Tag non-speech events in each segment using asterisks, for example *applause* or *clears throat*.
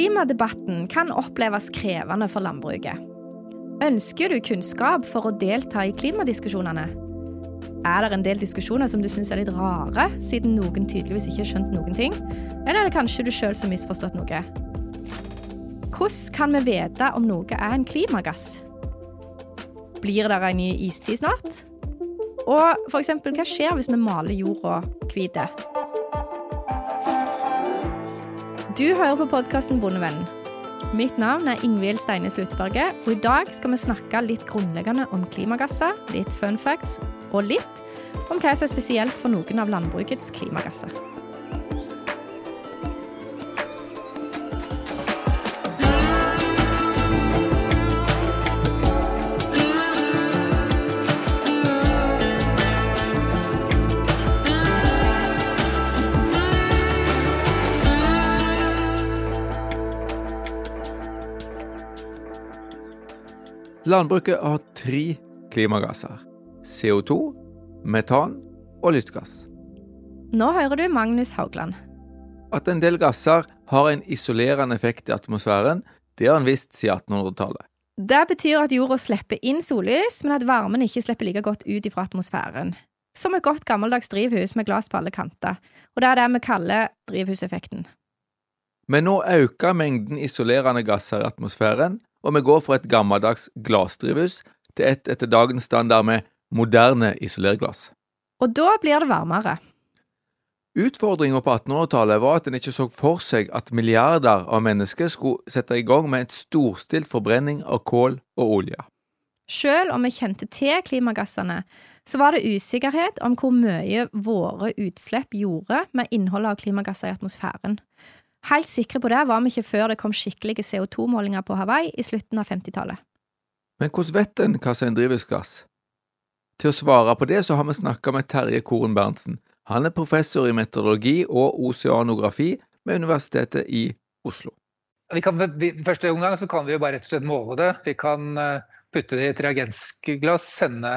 Klimadebatten kan oppleves krevende for landbruket. Ønsker du kunnskap for å delta i klimadiskusjonene? Er det en del diskusjoner som du syns er litt rare, siden noen tydeligvis ikke har skjønt noen ting? Eller er det kanskje du sjøl som har misforstått noe? Hvordan kan vi vite om noe er en klimagass? Blir det en ny istid snart? Og eksempel, hva skjer hvis vi maler jorda hvit? Du hører på podkasten Bondevennen. Mitt navn er Ingvild Steine Sluttberget, og i dag skal vi snakke litt grunnleggende om klimagasser, litt fun facts og litt om hva som er spesielt for noen av landbrukets klimagasser. Landbruket har tre klimagasser. CO2, metan og lystgass. Nå hører du Magnus Haugland. At en del gasser har en isolerende effekt i atmosfæren, det har en visst siden 1800-tallet. Det betyr at jorda slipper inn sollys, men at varmen ikke slipper like godt ut fra atmosfæren. Som et godt gammeldags drivhus med glass på alle kanter. Og det er det vi kaller drivhuseffekten. Men nå øker mengden isolerende gasser i atmosfæren, og vi går fra et gammeldags glassdrivhus til et etter dagens standard med moderne isolerglass. Og da blir det varmere. Utfordringa på 1800-tallet var at en ikke så for seg at milliarder av mennesker skulle sette i gang med et storstilt forbrenning av kål og olje. Selv om vi kjente til klimagassene, så var det usikkerhet om hvor mye våre utslipp gjorde med innholdet av klimagasser i atmosfæren. Helt sikre på det var vi ikke før det kom skikkelige CO2-målinger på Hawaii i slutten av 50-tallet. Men hvordan vet en hva som er en drivhusgass? Til å svare på det så har vi snakka med Terje Koren Berntsen. Han er professor i meteorologi og oseanografi ved Universitetet i Oslo. Vi kan, vi, første omgang så kan vi jo bare rett og slett måle det. Vi kan putte det i et reagensglass, sende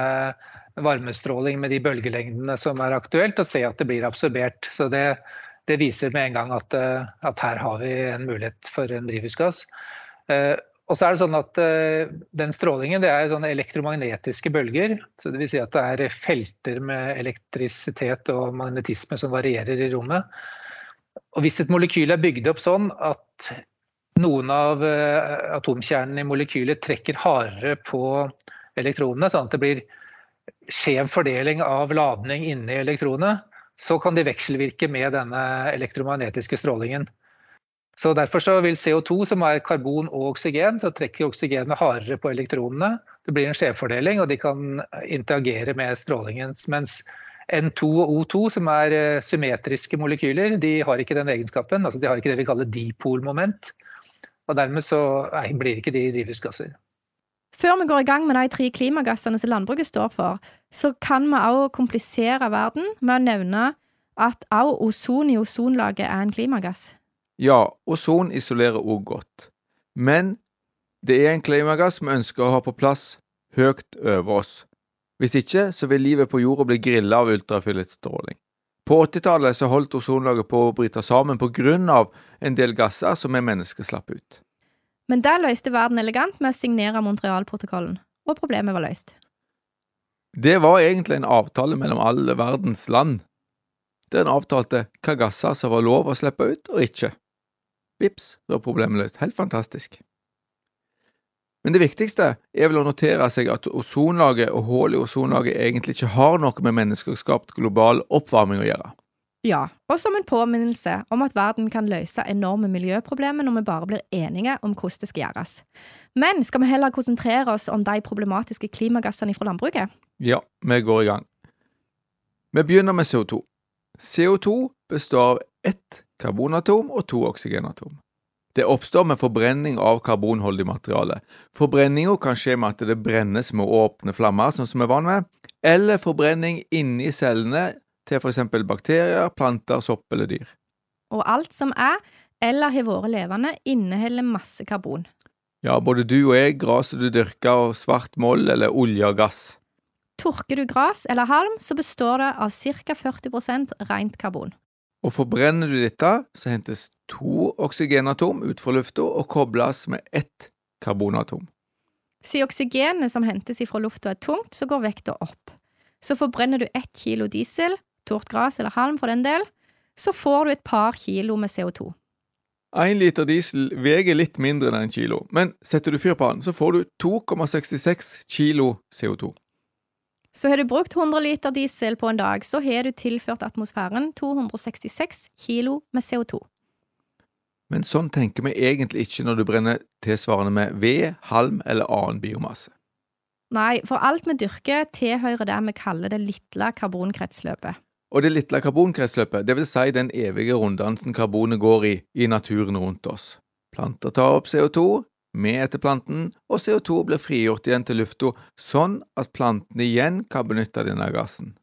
varmestråling med de bølgelengdene som er aktuelt, og se at det blir absorbert. Så det, det viser med en gang at, at, her har vi en mulighet for en drivhusgass. Og så er det sånn at Den strålingen det er sånne elektromagnetiske bølger. så vil Si at det er felter med elektrisitet og magnetisme som varierer i rommet. Og Hvis et molekyl er bygd opp sånn at noen av atomkjernene i molekylet trekker hardere på elektronene, sånn at det blir skjev fordeling av ladning inni elektronene, så kan de vekselvirke med denne elektromagnetiske strålingen. Så Derfor så vil CO2, som er karbon og oksygen, så trekker oksygenet hardere på elektronene. Det blir en skjevfordeling, og de kan interagere med strålingen. Mens N2 og O2, som er symmetriske molekyler, de har ikke den egenskapen. altså De har ikke det vi kaller dipolmoment. Og dermed så nei, blir ikke de drivhusgasser. Før vi går i gang med de tre klimagassene som landbruket står for, så kan vi også komplisere verden med å nevne at også ozon i ozonlaget er en klimagass. Ja, ozon isolerer òg godt, men det er en klimagass vi ønsker å ha på plass høyt over oss. Hvis ikke, så vil livet på jorda bli grilla av ultrafilletstråling. På 80-tallet så holdt ozonlaget på å bryte sammen på grunn av en del gasser som vi mennesker slapp ut. Men der løste verden elegant med å signere Montreal-protokollen, og problemet var løst. Det var egentlig en avtale mellom alle verdens land, der en avtalte hva gasser som var lov å slippe ut og ikke. Vips, var problemet løst. Helt fantastisk. Men det viktigste er vel å notere seg at ozonlaget og hull i ozonlaget egentlig ikke har noe med menneskeskapt global oppvarming å gjøre. Ja, og som en påminnelse om at verden kan løse enorme miljøproblemer når vi bare blir enige om hvordan det skal gjøres. Men skal vi heller konsentrere oss om de problematiske klimagassene fra landbruket? Ja, vi går i gang. Vi begynner med CO2. CO2 består av ett karbonatom og to oksygenatom. Det oppstår med forbrenning av karbonholdig materiale. Forbrenninga kan skje med at det brennes med åpne flammer, sånn som vi er vant med, eller forbrenning inni cellene til eksempel bakterier, planter, sopp eller dyr. Og alt som er, eller har vært levende, inneholder masse karbon. Ja, både du og jeg, gresset du dyrker, og svart moll eller olje og gass. Tørker du gras eller halm, så består det av ca. 40% rent karbon. Og forbrenner du dette, så hentes to oksygenatom ut fra lufta og kobles med ett karbonatom. Siden oksygenet som hentes ifra lufta er tungt, så går vekta opp. Så forbrenner du ett kilo diesel, tort gress eller halm for den del, så får du et par kilo med CO2. Én liter diesel veier litt mindre enn en kilo, men setter du fyr på den, så får du 2,66 kilo CO2. Så har du brukt 100 liter diesel på en dag, så har du tilført atmosfæren 266 kilo med CO2. Men sånn tenker vi egentlig ikke når du brenner tilsvarende med ved, halm eller annen biomasse. Nei, for alt vi dyrker, tilhører det vi kaller det lille karbonkretsløpet. Og det lille karbonkretsløpet, vil si den evige runddansen karbonet går i i naturen rundt oss. Planter tar opp CO2, vi etter planten, og CO2 blir frigjort igjen til lufta, sånn at plantene igjen kan benytte denne gassen.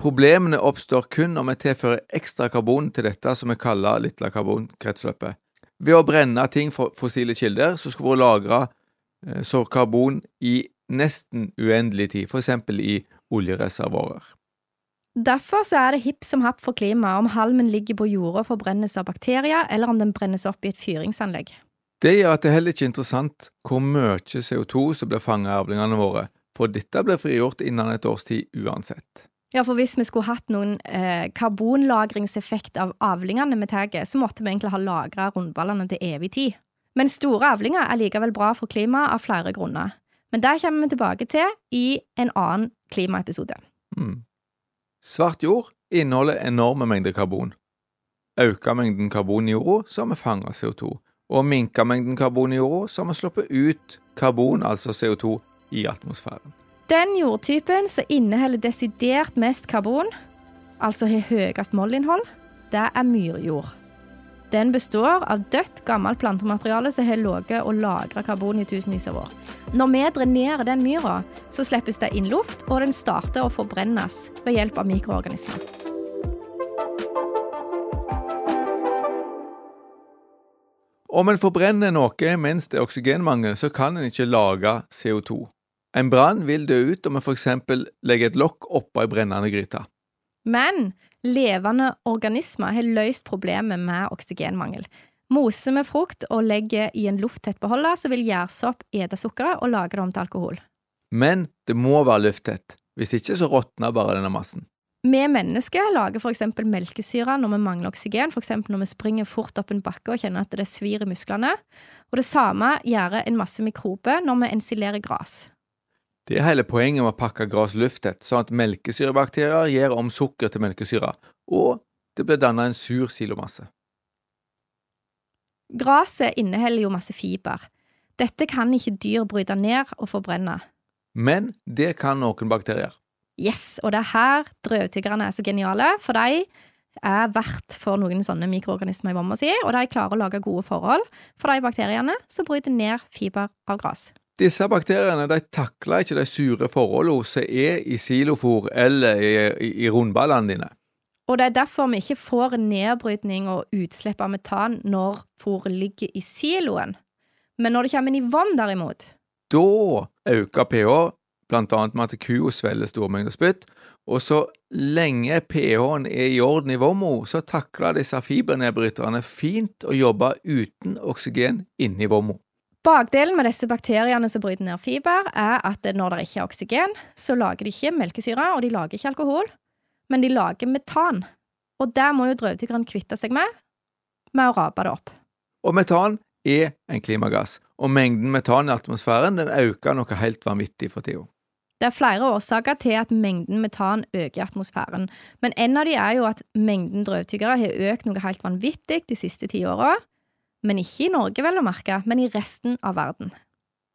Problemene oppstår kun når vi tilfører ekstra karbon til dette som vi kaller lille karbonkretsløpet. Ved å brenne ting fra fossile kilder, så skulle vi lagre eh, karbon i nesten uendelig tid, eksempel i oljereservoarer. Derfor så er det hipp som happ for klimaet om halmen ligger på jorda og forbrennes av bakterier, eller om den brennes opp i et fyringsanlegg. Det gjør at det heller ikke er interessant hvor mye CO2 som blir fanget av avlingene våre, for dette blir frigjort innen et års tid uansett. Ja, for hvis vi skulle hatt noen eh, karbonlagringseffekt av avlingene vi tar, så måtte vi egentlig ha lagra rundballene til evig tid. Men store avlinger er likevel bra for klimaet av flere grunner. Men det kommer vi tilbake til i en annen klimaepisode. Mm. Svart jord inneholder enorme mengder karbon. Øker mengden karbon i jorda, så har vi fanga CO2, og minker mengden karbon i jorda, så har vi sluppet ut karbon, altså CO2, i atmosfæren. Den jordtypen som inneholder desidert mest karbon, altså har høyest mollinnhold, det er myrjord. Den består av dødt, gammelt plantemateriale som har ligget og lagra karbon i tusenvis av år. Når vi drenerer den myra, så slippes det inn luft, og den starter å forbrennes ved hjelp av mikroorganismer. Om en forbrenner noe mens det er oksygenmangel, så kan en ikke lage CO2. En brann vil dø ut om en eksempel legger et lokk oppå ei brennende gryte. Men levende organismer har løst problemet med oksygenmangel. Moser med frukt og legger i en lufttett beholder, så vil gjærsopp ete sukkeret og lage det om til alkohol. Men det må være lufttett, hvis ikke så råtner bare denne massen. Vi mennesker lager f.eks. melkesyre når vi mangler oksygen, f.eks. når vi springer fort opp en bakke og kjenner at det svir i musklene. Og det samme gjør en masse mikrober når vi ensilerer gress. Det er hele poenget med å pakke gress lufttett, sånn at melkesyrebakterier gir om sukker til melkesyre, og det blir dannet en sur silomasse. Gresset inneholder jo masse fiber. Dette kan ikke dyr bryte ned og forbrenne. Men det kan noen bakterier. Yes, og det er her drøvtyggerne er så geniale, for de er verdt for noen sånne mikroorganismer i vomma si, og de klarer å lage gode forhold for de bakteriene som bryter ned fiber av gress. Disse bakteriene de takler ikke de sure forholdene som er i silofor eller i, i, i rundballene dine. Og det er derfor vi ikke får nedbrytning og utslipp av metan når fôret ligger i siloen. Men når det kommer inn i vann, derimot Da øker pH, blant annet med at kua svelger store mengder spytt, og så lenge pH-en er i orden i vomma, så takler disse fibernedbryterne fint å jobbe uten oksygen inni vomma. Bakdelen med disse bakteriene som bryter ned fiber, er at når det ikke er oksygen, så lager de ikke melkesyre, og de lager ikke alkohol men de lager metan. Og det må jo drøvtyggerne kvitte seg med, med å rape det opp. Og metan er en klimagass, og mengden metan i atmosfæren den øker noe helt vanvittig for tida. Det er flere årsaker til at mengden metan øker i atmosfæren, men en av de er jo at mengden drøvtyggere har økt noe helt vanvittig de siste ti åra. Men ikke i Norge, vel å merke, men i resten av verden.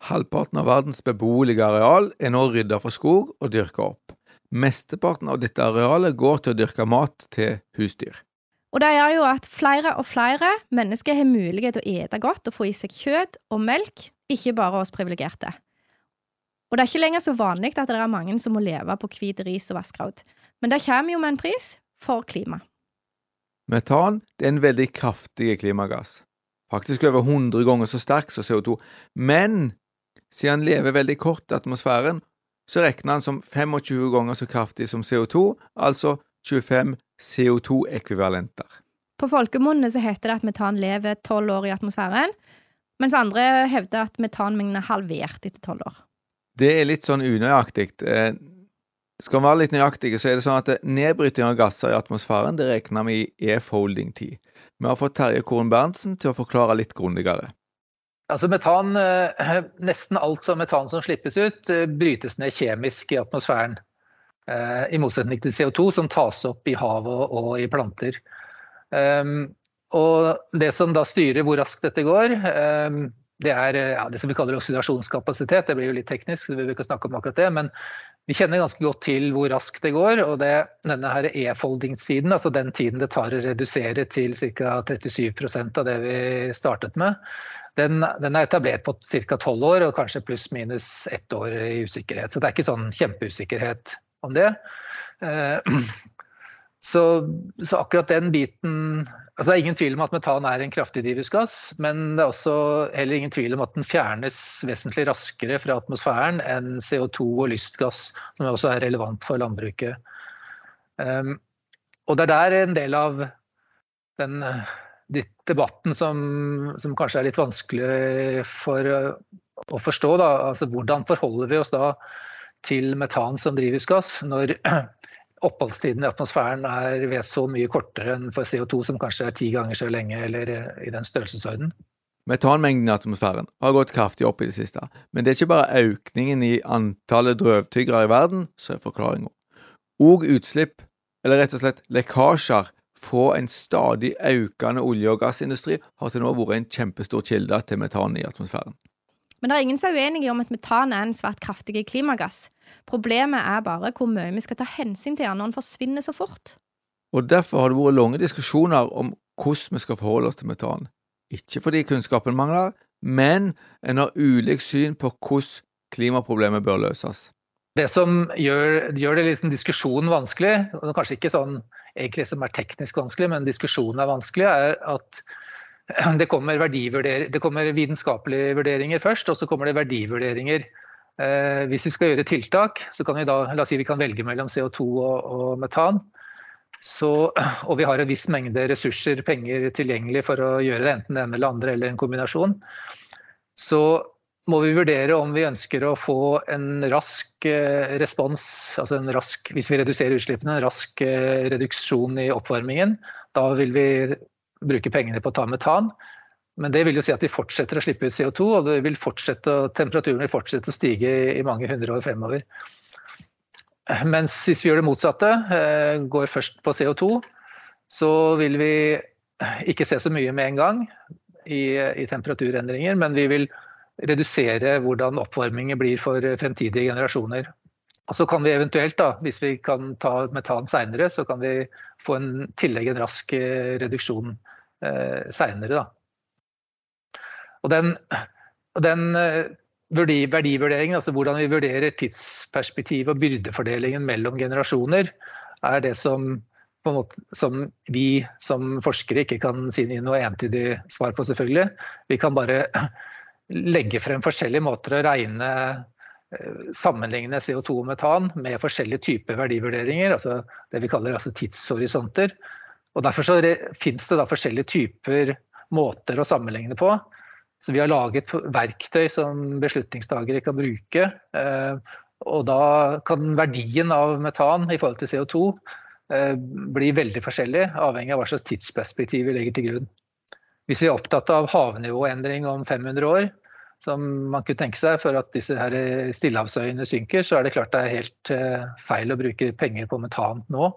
Halvparten av verdens beboelige areal er nå rydda for skog og dyrka opp. Mesteparten av dette arealet går til å dyrke mat til husdyr. Og det gjør jo at flere og flere mennesker har mulighet til å ete godt og få i seg kjøtt og melk, ikke bare oss privilegerte. Og det er ikke lenger så vanlig at det er mange som må leve på hvit ris og vasskraut, men det kommer jo med en pris for klima. Metan er en veldig kraftig klimagass, faktisk over 100 ganger så sterk som CO2, men siden han lever veldig kort i atmosfæren, så regner han som 25 ganger så kraftig som CO2, altså 25 CO2-ekvivalenter. På folkemunne så heter det at metan lever tolv år i atmosfæren, mens andre hevder at metanmengden er halvert etter tolv år. Det er litt sånn unøyaktig. Eh, skal vi være litt nøyaktige, så er det sånn at nedbryting av gasser i atmosfæren det regner vi i e-folding-tid. Vi har fått Terje Koren Berntsen til å forklare litt grundigere. Altså metan, eh, Nesten alt som metan som slippes ut, eh, brytes ned kjemisk i atmosfæren. I motsetning til CO2, som tas opp i havet og i planter. Og Det som da styrer hvor raskt dette går, det er ja, det som vi kaller oksidasjonskapasitet. Det blir jo litt teknisk, så vi vil ikke snakke om akkurat det. Men vi kjenner ganske godt til hvor raskt det går. Og det, denne her e-foldingstiden, altså den tiden det tar å redusere til ca. 37% av det vi startet med, den, den er etablert på ca. 12 år og kanskje pluss-minus ett år i usikkerhet. Så det er ikke sånn kjempeusikkerhet om det. Eh, så, så akkurat den biten Altså, det er ingen tvil om at metan er en kraftig drivhusgass, men det er også heller ingen tvil om at den fjernes vesentlig raskere fra atmosfæren enn CO2 og lystgass, som også er relevant for landbruket. Um, og det er der en del av den debatten som, som, kanskje er litt vanskelig for å forstå. Da. Altså, hvordan forholder vi oss da til metan som drivhusgass når oppholdstiden i atmosfæren er ved så mye kortere enn for CO2, som kanskje er ti ganger så lenge, eller i den størrelsesorden. Metanmengden i atmosfæren har gått kraftig opp i det siste, men det er ikke bare økningen i antallet drøvtyggere i verden som er forklaringa. Og utslipp, eller rett og slett lekkasjer fra en stadig økende olje- og gassindustri, har til nå vært en kjempestor kilde til metan i atmosfæren. Men det er ingen som er uenige om at metan er en svært kraftig klimagass. Problemet er bare hvor mye vi skal ta hensyn til han når den forsvinner så fort. Og Derfor har det vært lange diskusjoner om hvordan vi skal forholde oss til metan. Ikke fordi kunnskapen mangler, men en har ulikt syn på hvordan klimaproblemet bør løses. Det som gjør, gjør det litt diskusjonen vanskelig, og kanskje ikke sånn egentlig som er teknisk vanskelig, men diskusjonen er vanskelig, er at det kommer, det kommer, vitenskapelige vurderinger først, og så kommer det verdivurderinger. Eh, hvis vi skal gjøre tiltak, så kan vi da la oss si vi kan velge mellom CO2 og, og metan. Så, *clears throat* og vi har en viss mengde ressurser, penger tilgjengelig for å gjøre det, enten det ene eller andre eller en kombinasjon. Så må vi vurdere om vi ønsker å få en rask eh, respons, altså en rask, hvis vi reduserer utslippene, en rask eh, reduksjon i oppvarmingen. Da vil vi bruke pengene på å ta metan. Men det vil jo si at vi fortsetter å slippe ut CO2, og vil temperaturen vil fortsette å stige i mange hundre år fremover. Mens hvis vi gjør det motsatte, eh, går først på CO2, så vil vi ikke se så mye med en gang i, i temperaturendringer, men vi vil redusere hvordan oppvarmingen blir for fremtidige generasjoner. Og så kan vi eventuelt, da, hvis vi kan ta metan seinere, så kan vi få en tillegg en rask eh, reduksjon eh, seinere. Og den, den eh, verdivurderingen, altså hvordan vi vurderer tidsperspektivet og byrdefordelingen mellom generasjoner, er det som, måte, som vi som forskere ikke kan si noe entydig svar på, selvfølgelig. Vi kan bare legge frem forskjellige måter å regne Eh, sammenligne CO2 og metan med forskjellige typer verdivurderinger, altså det vi kaller altså tidshorisonter. Og Derfor finnes det da forskjellige typer måter å sammenligne på. Så Vi har laget verktøy som beslutningstagere kan bruke. Eh, og Da kan verdien av metan i forhold til CO2 eh, bli veldig forskjellig, avhengig av hva slags tidsperspektiv vi legger til grunn. Hvis vi er opptatt av havnivåendring om 500 år, som man kunne tenke seg for at disse her stillehavsøyene synker, så er det klart det er helt eh, feil å bruke penger på metan nå.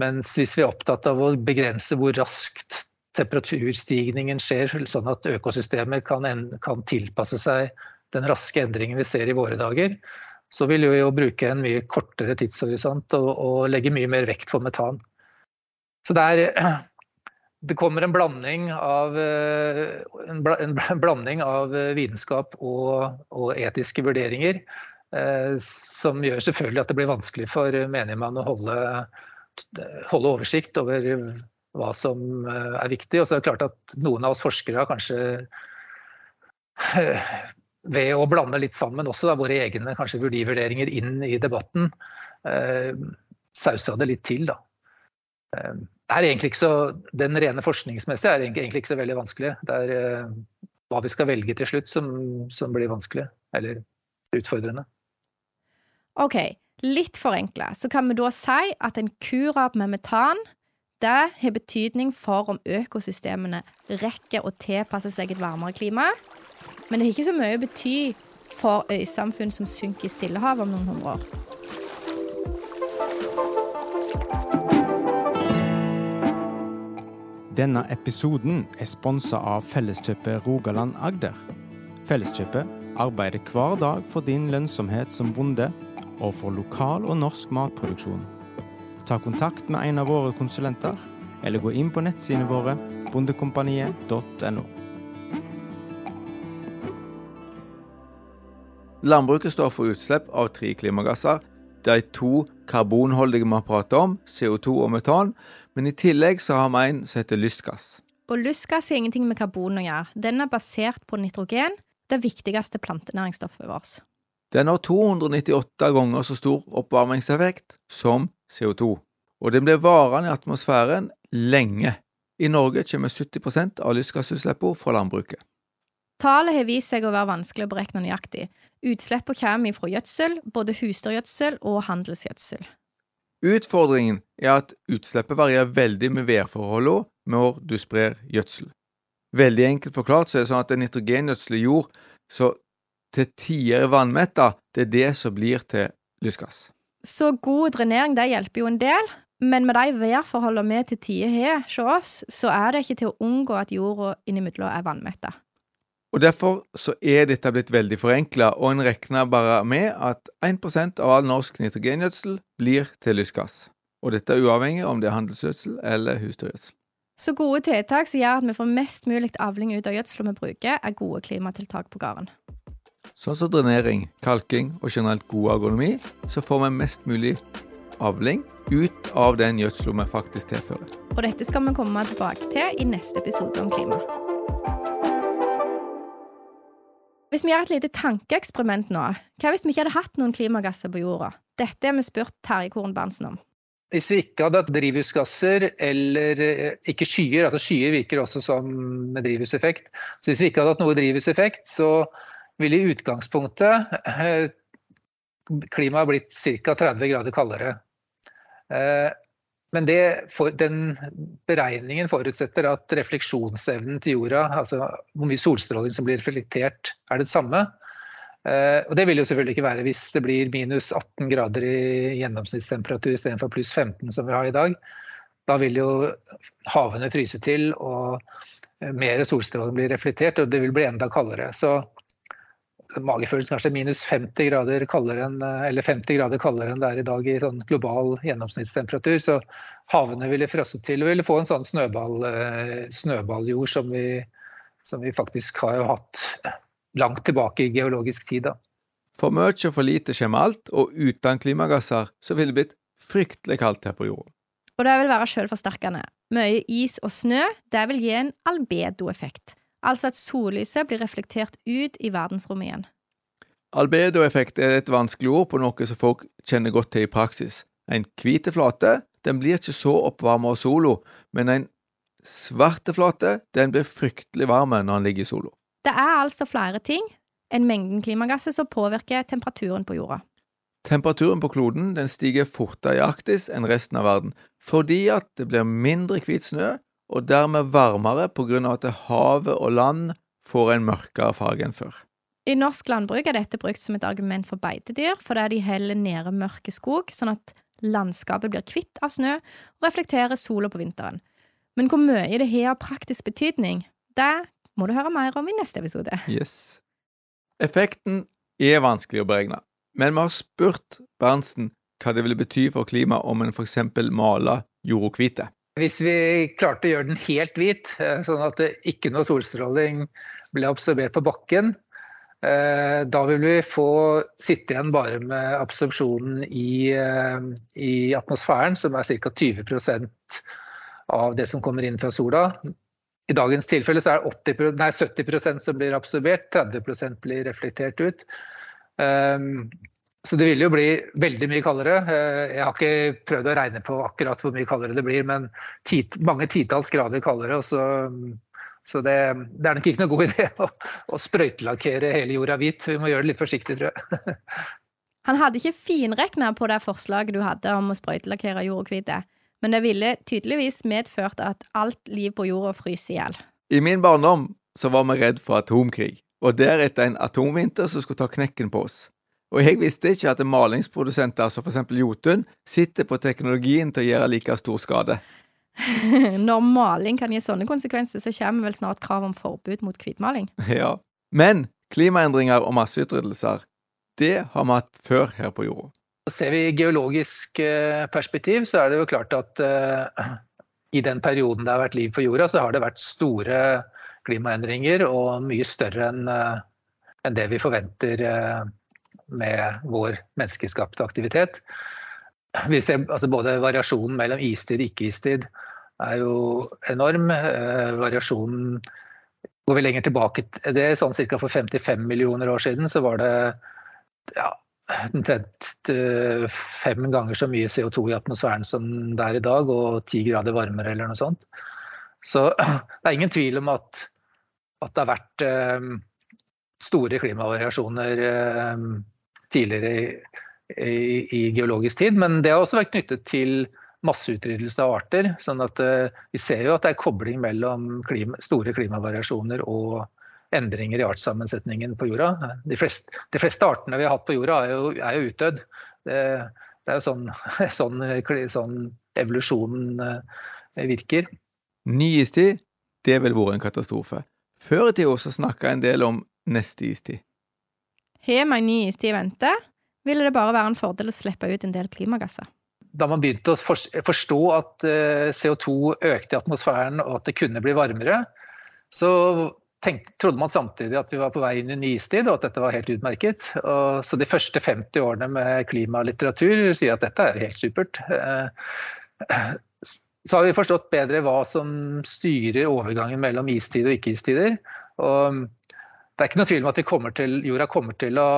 Mens hvis vi er opptatt av å begrense hvor raskt temperaturstigningen skjer, sånn at økosystemer kan, kan tilpasse seg den raske endringen vi ser i våre dager, så vil vi jo bruke en mye kortere tidshorisont og, og legge mye mer vekt på metan. Så det er *clears throat* det kommer en blanding av, eh, en blanding av vitenskap og, og, etiske vurderinger. Eh, som gjør selvfølgelig at det blir vanskelig for menigmann å holde, holde, oversikt over hva som er viktig. Og så er det klart at noen av oss forskere har kanskje ved å blande litt sammen også da, våre egne kanskje verdivurderinger inn i debatten, sausa det litt til. da. det er egentlig ikke så, Den rene forskningsmessige er egentlig ikke så veldig vanskelig. Det er hva vi skal velge til slutt som, som blir vanskelig, eller utfordrende. OK, litt forenkla, så kan vi da si at en kurab med metan det har betydning for om økosystemene rekker å tilpasse seg et varmere klima. Men det har ikke så mye å bety for øysamfunn som synker i Stillehavet om noen hundre år. Denne episoden er sponsa av Felleskjøpet Rogaland Agder. Felleskjøpet arbeider hver dag for din lønnsomhet som bonde, og for lokal og norsk matproduksjon. Ta kontakt med en av våre konsulenter, eller gå inn på nettsidene våre bondekompaniet.no. Landbruket står for utslipp av tre klimagasser. De to karbonholdige vi har pratet om, CO2 og metan, men i tillegg så har vi en som heter lystgass. Og lystgass har ingenting med karbon å gjøre. Den er basert på nitrogen, det viktigste plantenæringsstoffet vårt. Den har 298 ganger så stor oppvarmingseffekt som CO2, og den blir varende i atmosfæren lenge. I Norge kommer 70% av lystgassutslippene fra landbruket. Tallet har vist seg å være vanskelig å berekne nøyaktig. Utslippene kommer fra gjødsel, både husdyrgjødsel og handelsgjødsel. Utfordringen er at utslippet varierer veldig med værforholdene når du sprer gjødsel. Veldig enkelt forklart så er det sånn at en nitrogengjødsel jord så til tider vannmetta, det er det som blir til lystgass. Så god drenering det hjelper jo en del, men med de værforholdene vi til tider har hos oss, så er det ikke til å unngå at jorda innimellom er vannmetta. Og Derfor så er dette blitt veldig forenkla, og en regner bare med at 1% av all norsk nitrogengjødsel blir til lystgass. Og dette er uavhengig om det er handelsgjødsel eller husdyrgjødsel. Så gode tiltak som gjør at vi får mest mulig avling ut av gjødselen vi bruker, er gode klimatiltak på gården. Sånn som drenering, kalking og generelt god agronomi, så får vi mest mulig avling ut av den gjødselen vi faktisk tilfører. Og dette skal vi komme tilbake til i neste episode om klima. Hvis vi gjør et lite tankeeksperiment nå, hva hvis vi ikke hadde hatt noen klimagasser på jorda? Dette har vi spurt Terje Korn Berntsen om. Hvis vi ikke hadde hatt drivhusgasser eller eh, ikke skyer, altså skyer virker også som med drivhuseffekt. Så hvis vi ikke hadde hatt noe drivhuseffekt, så ville i utgangspunktet eh, klimaet blitt ca. 30 grader kaldere. Eh, men det, den beregningen forutsetter at refleksjonsevnen til jorda, altså hvor mye solstråling som blir reflektert, er det samme. Eh, og det vil jo selvfølgelig ikke være hvis det blir minus 18 grader i gjennomsnittstemperatur istedenfor pluss 15 som vi har i dag. Da vil jo havene fryse til og mer solstråling blir reflektert, og det vil bli enda kaldere. Så magefølelsen kanskje minus 50 grader kaldere enn, eller 50 grader kaldere enn det er i dag i sånn global gjennomsnittstemperatur. Så havene ville frosset til og ville få en sånn snøball, eh, snøballjord som vi, som vi faktisk har hatt langt tilbake i geologisk tid. Da. For mye og for lite kommer alt, og uten klimagasser så ville det blitt fryktelig kaldt her på jorda. Og det vil være selvforsterkende. Mye is og snø det vil gi en albedoeffekt altså at sollyset blir reflektert ut i verdensrommet igjen. Albedoeffekt er et vanskelig ord på noe som folk kjenner godt til i praksis. En hvite flate den blir ikke så oppvarmet av sola, men en svarte flate den blir fryktelig varm når den ligger i sola. Det er altså flere ting enn mengden klimagasser som påvirker temperaturen på jorda. Temperaturen på kloden den stiger fortere i Arktis enn resten av verden, fordi at det blir mindre hvit snø, og dermed varmere på grunn av at havet og land får en mørkere farge enn før. I norsk landbruk er dette brukt som et argument for beitedyr, fordi de heller nede mørke skog, sånn at landskapet blir kvitt av snø og reflekterer sola på vinteren. Men hvor mye det har av praktisk betydning, det må du høre mer om i neste episode. Yes. Effekten er vanskelig å beregne, men vi har spurt Berntsen hva det ville bety for klimaet om en eksempel maler jorda hvite. Hvis vi klarte å gjøre den helt hvit, eh, sånn at det ikke noe solstråling ble absorbert på bakken, eh, da vil vi få sitte igjen bare med absorpsjonen i, eh, i atmosfæren, som er ca. 20% av det som kommer inn fra sola. I dagens tilfelle er det 80, nei, 70% som blir absorbert, 30% blir reflektert ut. Så det vil jo bli veldig mye kaldere. Eh, jeg har ikke prøvd å regne på akkurat hvor mye kaldere det blir, men tit, mange titalls grader kaldere. Så, så det, det, er nok ikke noe god *laughs* idé å, å sprøytelakkere hele jorda hvit. Vi må gjøre det litt forsiktig, tror jeg. *laughs* Han hadde ikke finregna på det forslaget du hadde om å sprøytelakkere jorda hvit, men det ville tydeligvis medført at alt liv på jorda fryser i hjel. I min barndom så var vi redd for atomkrig, og deretter en atomvinter som skulle ta knekken på oss. Og jeg visste ikke at malingsprodusenter som eksempel Jotun sitter på teknologien til å gjøre like stor skade. *laughs* Når maling kan gi sånne konsekvenser, så kommer vel snart krav om forbud mot hvitmaling. *laughs* Ja. Men klimaendringer og masseutryddelser, det har vi hatt før her på jorda. Ser vi i geologisk eh, perspektiv, så er det jo klart at uh, *clears throat* i den perioden det har vært liv på jorda, så har det vært store klimaendringer og mye større enn uh, en det vi forventer uh, med vår menneskeskapte aktivitet. Vi ser altså både variasjonen mellom istid og ikke-istid er jo enorm. Eh, variasjonen Går vi lenger tilbake det er sånn ca. for 55 millioner år siden, så var det ja, omtrent fem ganger så mye CO2 i atmosfæren som det er i dag, og ti grader varmere eller noe sånt. Så *clears throat* det er ingen tvil om at, at det har vært eh, store klimavariasjoner eh, tidligere i, i, geologisk tid. Men det har også vært knyttet til masseutryddelse av arter. sånn at uh, vi ser jo at det er kobling mellom klima, store klimavariasjoner og endringer i artssammensetningen på jorda. De fleste, de fleste, artene vi har hatt på jorda, er jo, er jo utdødd. Det, det, er jo sånn, *laughs* sånn, sånn evolusjonen uh, virker. Ny istid, det ville vært en katastrofe. Før i tida snakka en del om neste istid. Har man ny istid i vente, ville det bare være en fordel å slippe ut en del klimagasser. Da man begynte å forstå at eh, CO2 økte i atmosfæren og at det kunne bli varmere, så tenkte, trodde man samtidig at vi var på vei inn i ny istid, og at dette var helt utmerket. Og så de første 50 årene med klimalitteratur sier at dette er helt supert. Eh, så har vi forstått bedre hva som styrer overgangen mellom istid og ikke-istider. Og det er ikke noe tvil om at kommer til, jorda kommer til å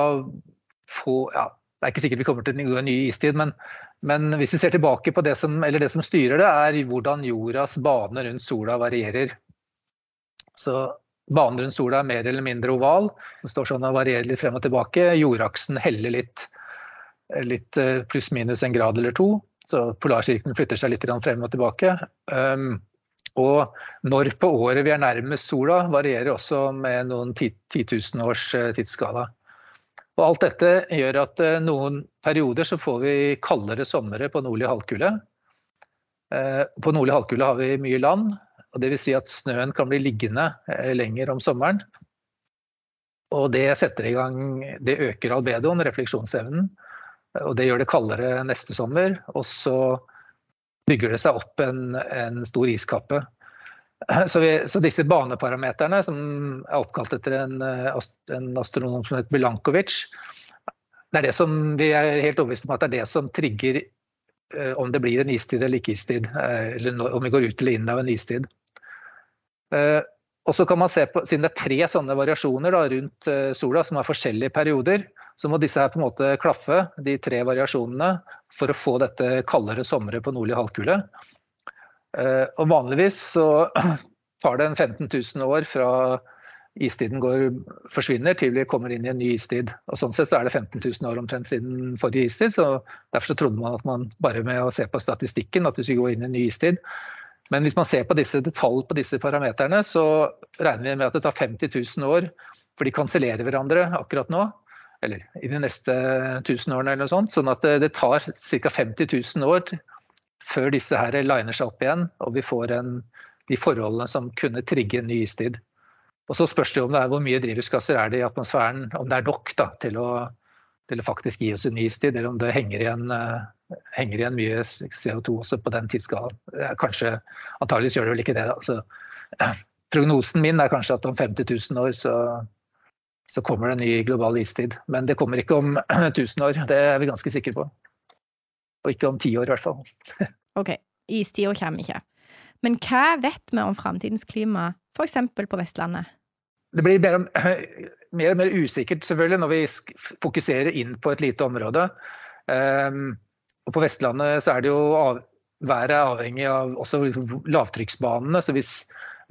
få ja, Det er ikke sikkert vi kommer til en ny istid, men, men, hvis vi ser tilbake på det som, det som styrer det, er hvordan jordas bane rundt sola varierer. Så Banen rundt sola er mer eller mindre oval. Den står sånn og varierer litt frem og tilbake. Jordaksen heller litt, litt eh, pluss-minus en grad eller to. Så polarsirkelen flytter seg litt frem og tilbake. Um, og når på året vi er nærmest sola, varierer også med noen 10 000 års eh, tidsskala. Og alt dette gjør at eh, noen perioder så får vi kaldere somre på nordlig halvkule. Eh, på nordlig halvkule har vi mye land, og dvs. Si at snøen kan bli liggende lenger om sommeren. Og det setter i gang Det øker albedoen, refleksjonsevnen. Og det gjør det kaldere neste sommer. Og så bygger det seg opp en, en stor iskappe. *clears throat* Så, vi, så, disse baneparameterne, som er oppkalt etter en, en astronom som heter Milankovic, det er det som vi er helt overbevist om at det er det som trigger eh, om det blir en istid eller ikke istid. Eh, eller om vi går ut eller inn av en istid. Eh, og så kan man se på, Siden det er tre sånne variasjoner da, rundt sola som har forskjellige perioder, så må disse her på en måte klaffe, de tre variasjonene, for å få dette kaldere somre på nordlig halvkule. Eh, og vanligvis så *clears throat* tar det en 15 000 år fra istiden går, forsvinner til vi kommer inn i en ny istid. Og sånn sett så er det 15 000 år omtrent siden forrige istid. så Derfor så trodde man at man bare med å se på statistikken at vi skulle gå inn i en ny istid. Men hvis man ser på disse detalj på disse parameterne, så regner vi med at det tar 50 000 år, for de kansellerer hverandre akkurat nå eller i de neste 1000 årene eller noe sånt. Sånn at det, det tar ca. 50 000 år før disse her liner seg opp igjen og vi får en, de forholdene som kunne trigge en ny istid. Og Så spørs det om det er hvor mye drivhusgasser er det i atmosfæren, om det er nok da, til, å, til å faktisk gi oss en ny istid, eller om det henger igjen, uh, henger igjen mye CO2 også på den tidsskalaen. Kanskje, Antakeligvis gjør det vel ikke det. da. Så, *clears throat* prognosen min er kanskje at om 50 000 år så så kommer det en ny global istid. Men det kommer ikke om *clears throat* 1000 år, det er vi ganske sikre på. Og ikke om ti år, i hvert fall. *laughs* ok, istida kommer ikke. Men hva vet vi om framtidens klima, f.eks. på Vestlandet? Det blir mer om, mer og mer usikkert selvfølgelig når vi fokuserer inn på et lite område. Um, og på Vestlandet så er det jo av, været avhengig av også liksom lavtrykksbanene. Så hvis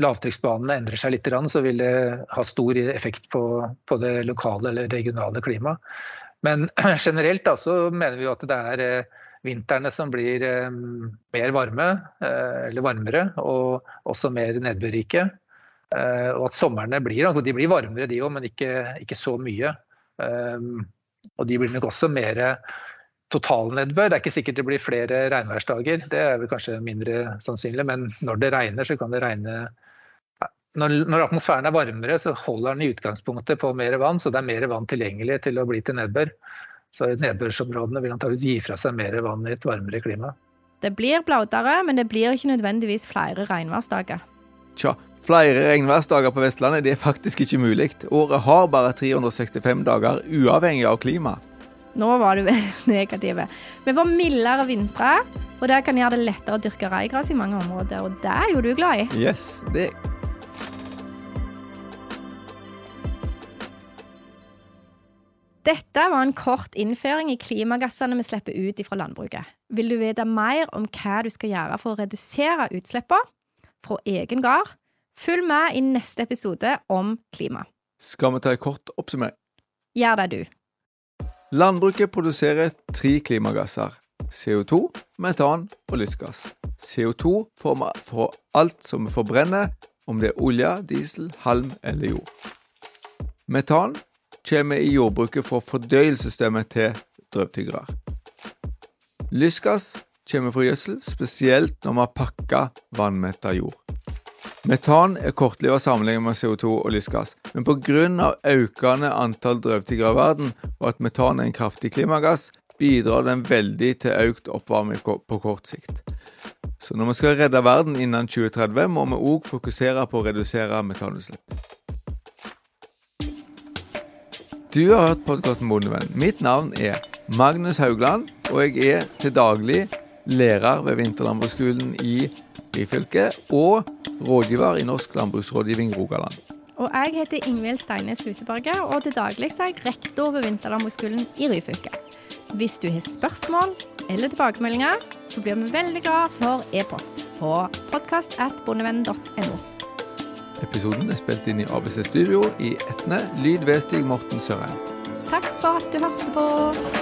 lavtrykksbanene endrer seg litt, så vil det ha stor effekt på, på det lokale eller regionale klimaet. Men *clears throat* generelt da, så mener vi jo at det er eh, vintrene som blir eh, mer varme, eh, eller varmere, og også mer nedbørrike. Og at somrene blir, de blir varmere de òg, men ikke, ikke, så mye. Og de blir nok også mer totalnedbør. Det er ikke sikkert det blir flere regnværsdager, det er vel kanskje mindre sannsynlig. Men når det regner, så kan det regne når, når, atmosfæren er varmere, så holder den i utgangspunktet på mer vann, så det er mer vann tilgjengelig til å bli til nedbør. Så nedbørsområdene vil antakeligvis gi fra seg mer vann i et varmere klima. Det blir blaudere, men det blir ikke nødvendigvis flere regnværsdager. Tja, flere regnværsdager på Vestlandet det er faktisk ikke mulig. Året har bare 365 dager, uavhengig av klima. Nå var du *laughs* negative. Vi får mildere vintre, og det kan gjøre det lettere å dyrke reigras i mange områder. Og det er jo du glad i. Yes, det Dette var en kort innføring i klimagassene vi slipper ut fra landbruket. Vil du vite mer om hva du skal gjøre for å redusere utslippene fra egen gard? Følg med i neste episode om klima. Skal vi ta en kort oppsummering? Gjør det, du. Landbruket produserer tre klimagasser. CO2, metan og lystgass. CO2 får vi fra alt som vi forbrenner, om det er olje, diesel, halm eller jord. Metan kommer i jordbruket fra fordøyelsessystemet til drøvtyggere. Lystgass kommer fra gjødsel, spesielt når vi har pakka vannmetta jord. Metan er kortlivet sammenlignet med CO2 og lystgass, men pga. økende antall drøvtyggere i verden, og at metan er en kraftig klimagass, bidrar den veldig til økt oppvarming på kort sikt. Så når vi skal redde verden innen 2030, må vi òg fokusere på å redusere metanutslipp. Du har hørt podkasten Bondevenn. Mitt navn er Magnus Haugland, og jeg er til daglig lærer ved Vinterlandbruksskolen i Ryfylke og rådgiver i Norsk landbruksrådgivning Rogaland. Og jeg heter Ingvild Steines Luteberget, og til daglig er jeg rektor ved Vinterlandbruksskolen i Ryfylke. Hvis du har spørsmål eller tilbakemeldinger, så blir vi veldig glad for e-post på podkast.bondevenn.no. Episoden er spilt inn i ABC Studio i Etne. Lyd ved Stig Morten Sørheim. Takk for at du hørte på.